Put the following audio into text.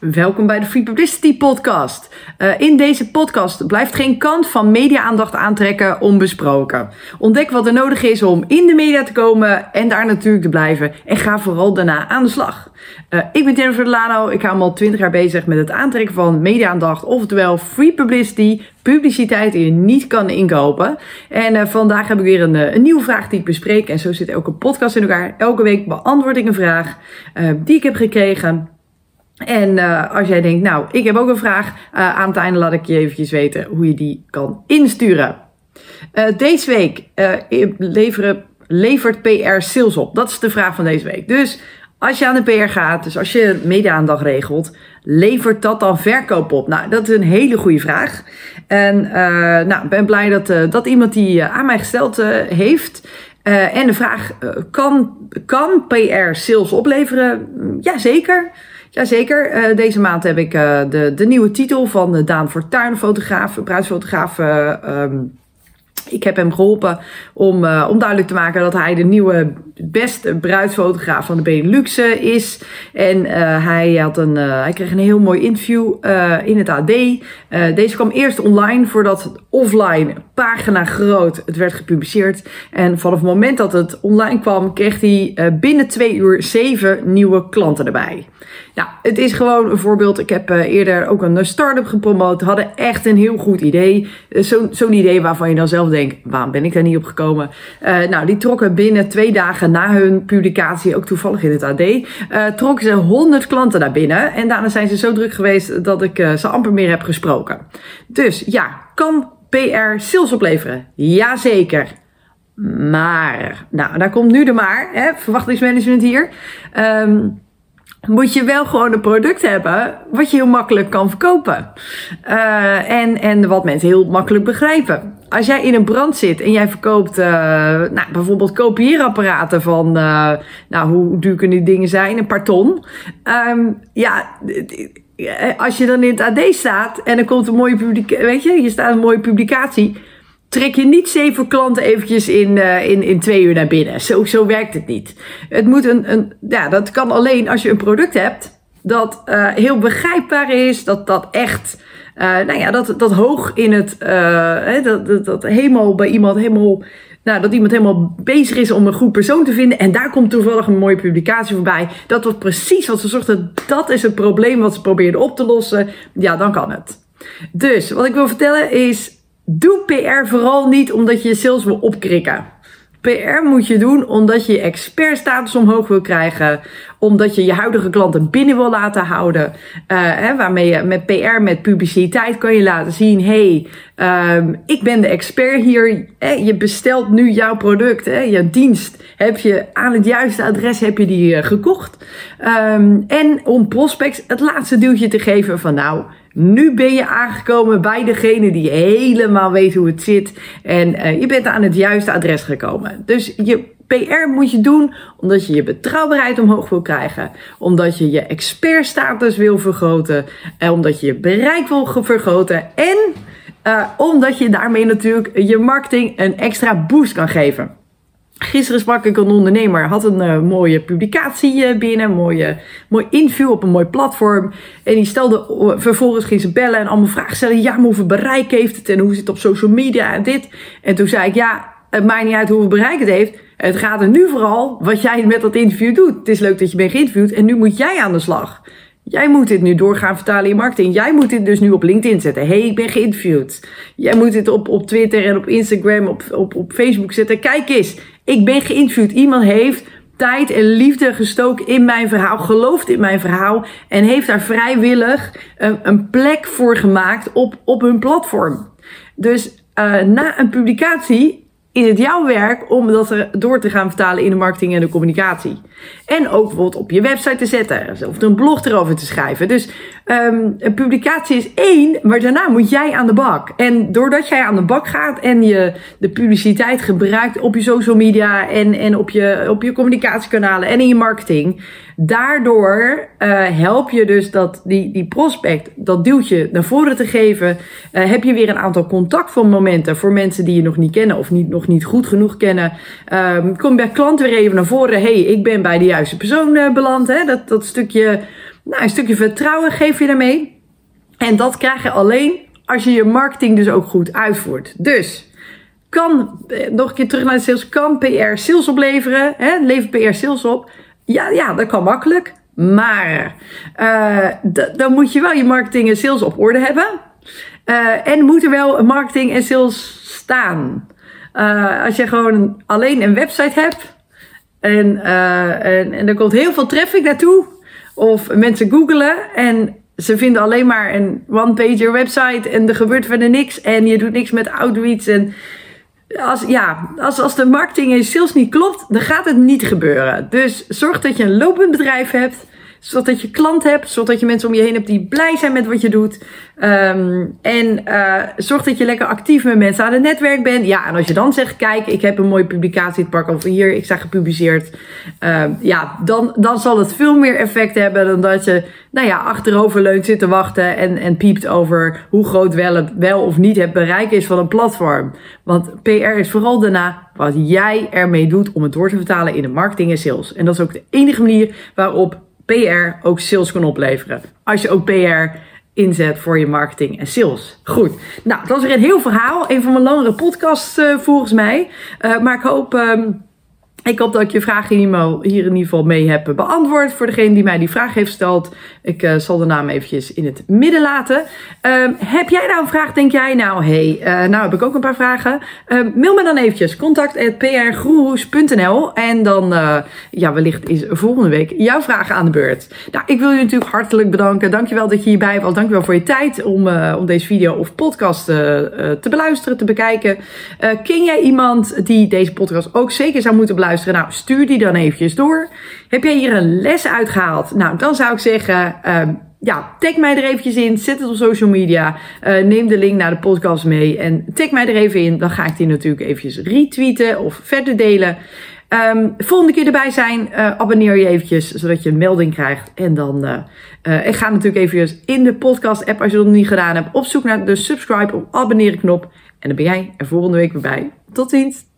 Welkom bij de Free Publicity Podcast. Uh, in deze podcast blijft geen kant van media-aandacht aantrekken onbesproken. Ontdek wat er nodig is om in de media te komen en daar natuurlijk te blijven. En ga vooral daarna aan de slag. Uh, ik ben Jennifer Delano. Ik ga al 20 jaar bezig met het aantrekken van media-aandacht, oftewel free publicity, publiciteit die je niet kan inkopen. En uh, vandaag heb ik weer een, een, nieuwe vraag die ik bespreek. En zo zit elke podcast in elkaar. Elke week beantwoord ik een vraag die ik heb gekregen. En uh, als jij denkt, nou, ik heb ook een vraag, uh, aan het einde laat ik je eventjes weten hoe je die kan insturen. Uh, deze week leveren, levert PR sales op? Dat is de vraag van deze week. Dus als je aan de PR gaat, dus als je media-aandacht regelt, levert dat dan verkoop op? Nou, dat is een hele goede vraag. En nou, ik ben blij dat, dat iemand die aan mij gesteld heeft. en de vraag, kan, kan PR sales opleveren? Jazeker. Jazeker, uh, deze maand heb ik uh, de, de nieuwe titel van de Daan Fortuyn, fotograaf, bruidsfotograaf. Um, ik heb hem geholpen om, om duidelijk te maken dat hij de nieuwe beste bruidsfotograaf van de Benelux is. En uh, hij, had een, uh, hij kreeg een heel mooi interview in het AD. deze kwam eerst online voordat offline pagina groot het werd gepubliceerd. En vanaf het moment dat het online kwam kreeg hij binnen twee uur zeven nieuwe klanten erbij. Nou, het is gewoon een voorbeeld. Ik heb eerder ook een start-up gepromoot. Hadden echt een heel goed idee. Zo'n zo idee waarvan je dan zelf denkt, waarom ben ik daar niet op gekomen? Nou, die trokken binnen twee dagen na hun publicatie, ook toevallig in het AD, uh, trokken ze 100 klanten naar binnen. En daarna zijn ze zo druk geweest dat ik uh, ze amper meer heb gesproken. Dus ja, kan PR sales opleveren? Jazeker. Maar, nou, daar komt nu de maar, hè, verwachtingsmanagement hier. Um, moet je wel gewoon een product hebben wat je heel makkelijk kan verkopen. Uh, en, en wat mensen heel makkelijk begrijpen. Als jij in een brand zit en jij verkoopt uh, nou, bijvoorbeeld kopieerapparaten van, uh, nou hoe duur kunnen die dingen zijn? Een paar ton. Um, ja, als je dan in het AD staat en er komt een mooie publicatie, weet je, je staat een mooie publicatie trek je niet zeven klanten eventjes in, in, in twee uur naar binnen. Zo, zo werkt het niet. Het moet een, een, ja, dat kan alleen als je een product hebt dat uh, heel begrijpbaar is, dat dat echt, uh, nou ja, dat, dat hoog in het, uh, dat, dat, dat helemaal bij iemand helemaal, nou, dat iemand helemaal bezig is om een goed persoon te vinden. En daar komt toevallig een mooie publicatie voorbij. Dat was precies wat ze zochten. Dat is het probleem wat ze probeerden op te lossen. Ja, dan kan het. Dus wat ik wil vertellen is, Doe PR vooral niet omdat je je sales wil opkrikken. PR moet je doen omdat je je expertstatus omhoog wil krijgen. Omdat je je huidige klanten binnen wil laten houden. Uh, hè, waarmee je met PR, met publiciteit kan je laten zien. hey, um, ik ben de expert hier. Hè, je bestelt nu jouw product, hè, je dienst. Heb je aan het juiste adres heb je die uh, gekocht. Um, en om prospects het laatste duwtje te geven van nou nu ben je aangekomen bij degene die helemaal weet hoe het zit. En uh, je bent aan het juiste adres gekomen. Dus je PR moet je doen omdat je je betrouwbaarheid omhoog wil krijgen. Omdat je je expertstatus wil vergroten. En omdat je je bereik wil vergroten. En uh, omdat je daarmee natuurlijk je marketing een extra boost kan geven. Gisteren sprak ik een ondernemer, had een uh, mooie publicatie uh, binnen, mooie, mooi interview op een mooi platform. En die stelde, uh, vervolgens ging ze bellen en allemaal vragen stellen. Ja, maar hoeveel bereik heeft het en hoe zit het op social media en dit. En toen zei ik, ja, het maakt niet uit hoeveel bereik het heeft. Het gaat er nu vooral wat jij met dat interview doet. Het is leuk dat je bent geïnterviewd en nu moet jij aan de slag. Jij moet dit nu doorgaan vertalen in marketing. Jij moet dit dus nu op LinkedIn zetten. hey, ik ben geïnterviewd. Jij moet dit op, op Twitter en op Instagram, op, op, op Facebook zetten. Kijk eens, ik ben geïnterviewd. Iemand heeft tijd en liefde gestoken in mijn verhaal, gelooft in mijn verhaal en heeft daar vrijwillig een, een plek voor gemaakt op, op hun platform. Dus uh, na een publicatie is het jouw werk om dat er door te gaan vertalen in de marketing en de communicatie. En ook bijvoorbeeld op je website te zetten. Of een blog erover te schrijven. Dus um, een publicatie is één, maar daarna moet jij aan de bak. En doordat jij aan de bak gaat en je de publiciteit gebruikt op je social media en, en op, je, op je communicatiekanalen en in je marketing. Daardoor uh, help je dus dat die, die prospect, dat duwtje naar voren te geven. Uh, heb je weer een aantal contactmomenten voor mensen die je nog niet kennen of niet, nog niet goed genoeg kennen. Um, kom bij klanten weer even naar voren. hey, ik ben bij de juiste persoon uh, beland. Hè? Dat, dat stukje Nou, een stukje vertrouwen geef je daarmee. En dat krijg je alleen als je je marketing dus ook goed uitvoert. Dus kan, eh, nog een keer terug naar de sales, kan PR sales opleveren? Hè? Levert PR sales op? Ja, ja, dat kan makkelijk. Maar uh, dan moet je wel je marketing en sales op orde hebben. Uh, en moet er wel marketing en sales staan. Als je gewoon alleen een website hebt en, en, en er komt heel veel traffic naartoe, of mensen googelen en ze vinden alleen maar een one-pager website en er gebeurt verder niks en je doet niks met outreach en als, ja, als, als de marketing en sales niet klopt, dan gaat het niet gebeuren. Dus zorg dat je een lopend bedrijf hebt zodat je klant hebt, zodat je mensen om je heen hebt die blij zijn met wat je doet. Um, en uh, zorg dat je lekker actief met mensen aan het netwerk bent. Ja, en als je dan zegt, kijk, ik heb een mooie publicatie, het pak over hier, ik sta gepubliceerd. Uh, ja, dan, dan zal het veel meer effect hebben dan dat je, nou ja, achterover leunt zit te wachten en, en piept over hoe groot wel, het, wel of niet het bereik is van een platform. Want PR is vooral daarna wat jij ermee doet om het door te vertalen in de marketing en sales. En dat is ook de enige manier waarop PR ook sales kan opleveren. Als je ook PR inzet voor je marketing en sales. Goed, nou, dat is weer een heel verhaal. Een van mijn langere podcasts uh, volgens mij. Uh, maar ik hoop... Um, ik hoop dat ik je vraag hier in ieder geval mee heb beantwoord. Voor degene die mij die vraag heeft gesteld. Ik uh, zal de naam eventjes in het midden laten. Um, heb jij nou een vraag? Denk jij nou, hey, uh, nou heb ik ook een paar vragen. Um, mail me dan eventjes. contact.prgroes.nl En dan, uh, ja, wellicht is volgende week jouw vraag aan de beurt. Nou, ik wil je natuurlijk hartelijk bedanken. Dankjewel dat je hierbij was. Dankjewel voor je tijd om, om deze video of podcast te beluisteren, te bekijken. ken jij iemand die deze podcast ook zeker zou moeten beluisteren? Nou, stuur die dan eventjes door. Heb jij hier een les uitgehaald? Nou, dan zou ik zeggen, um, ja, tag mij er eventjes in. Zet het op social media. Uh, neem de link naar de podcast mee. En tag mij er even in. Dan ga ik die natuurlijk eventjes retweeten of verder delen. Um, volgende keer erbij zijn, uh, abonneer je eventjes, zodat je een melding krijgt. En dan, uh, ik ga natuurlijk even in de podcast app, als je dat nog niet gedaan hebt, op zoek naar de subscribe of abonneren knop. En dan ben jij er volgende week weer bij. Tot ziens!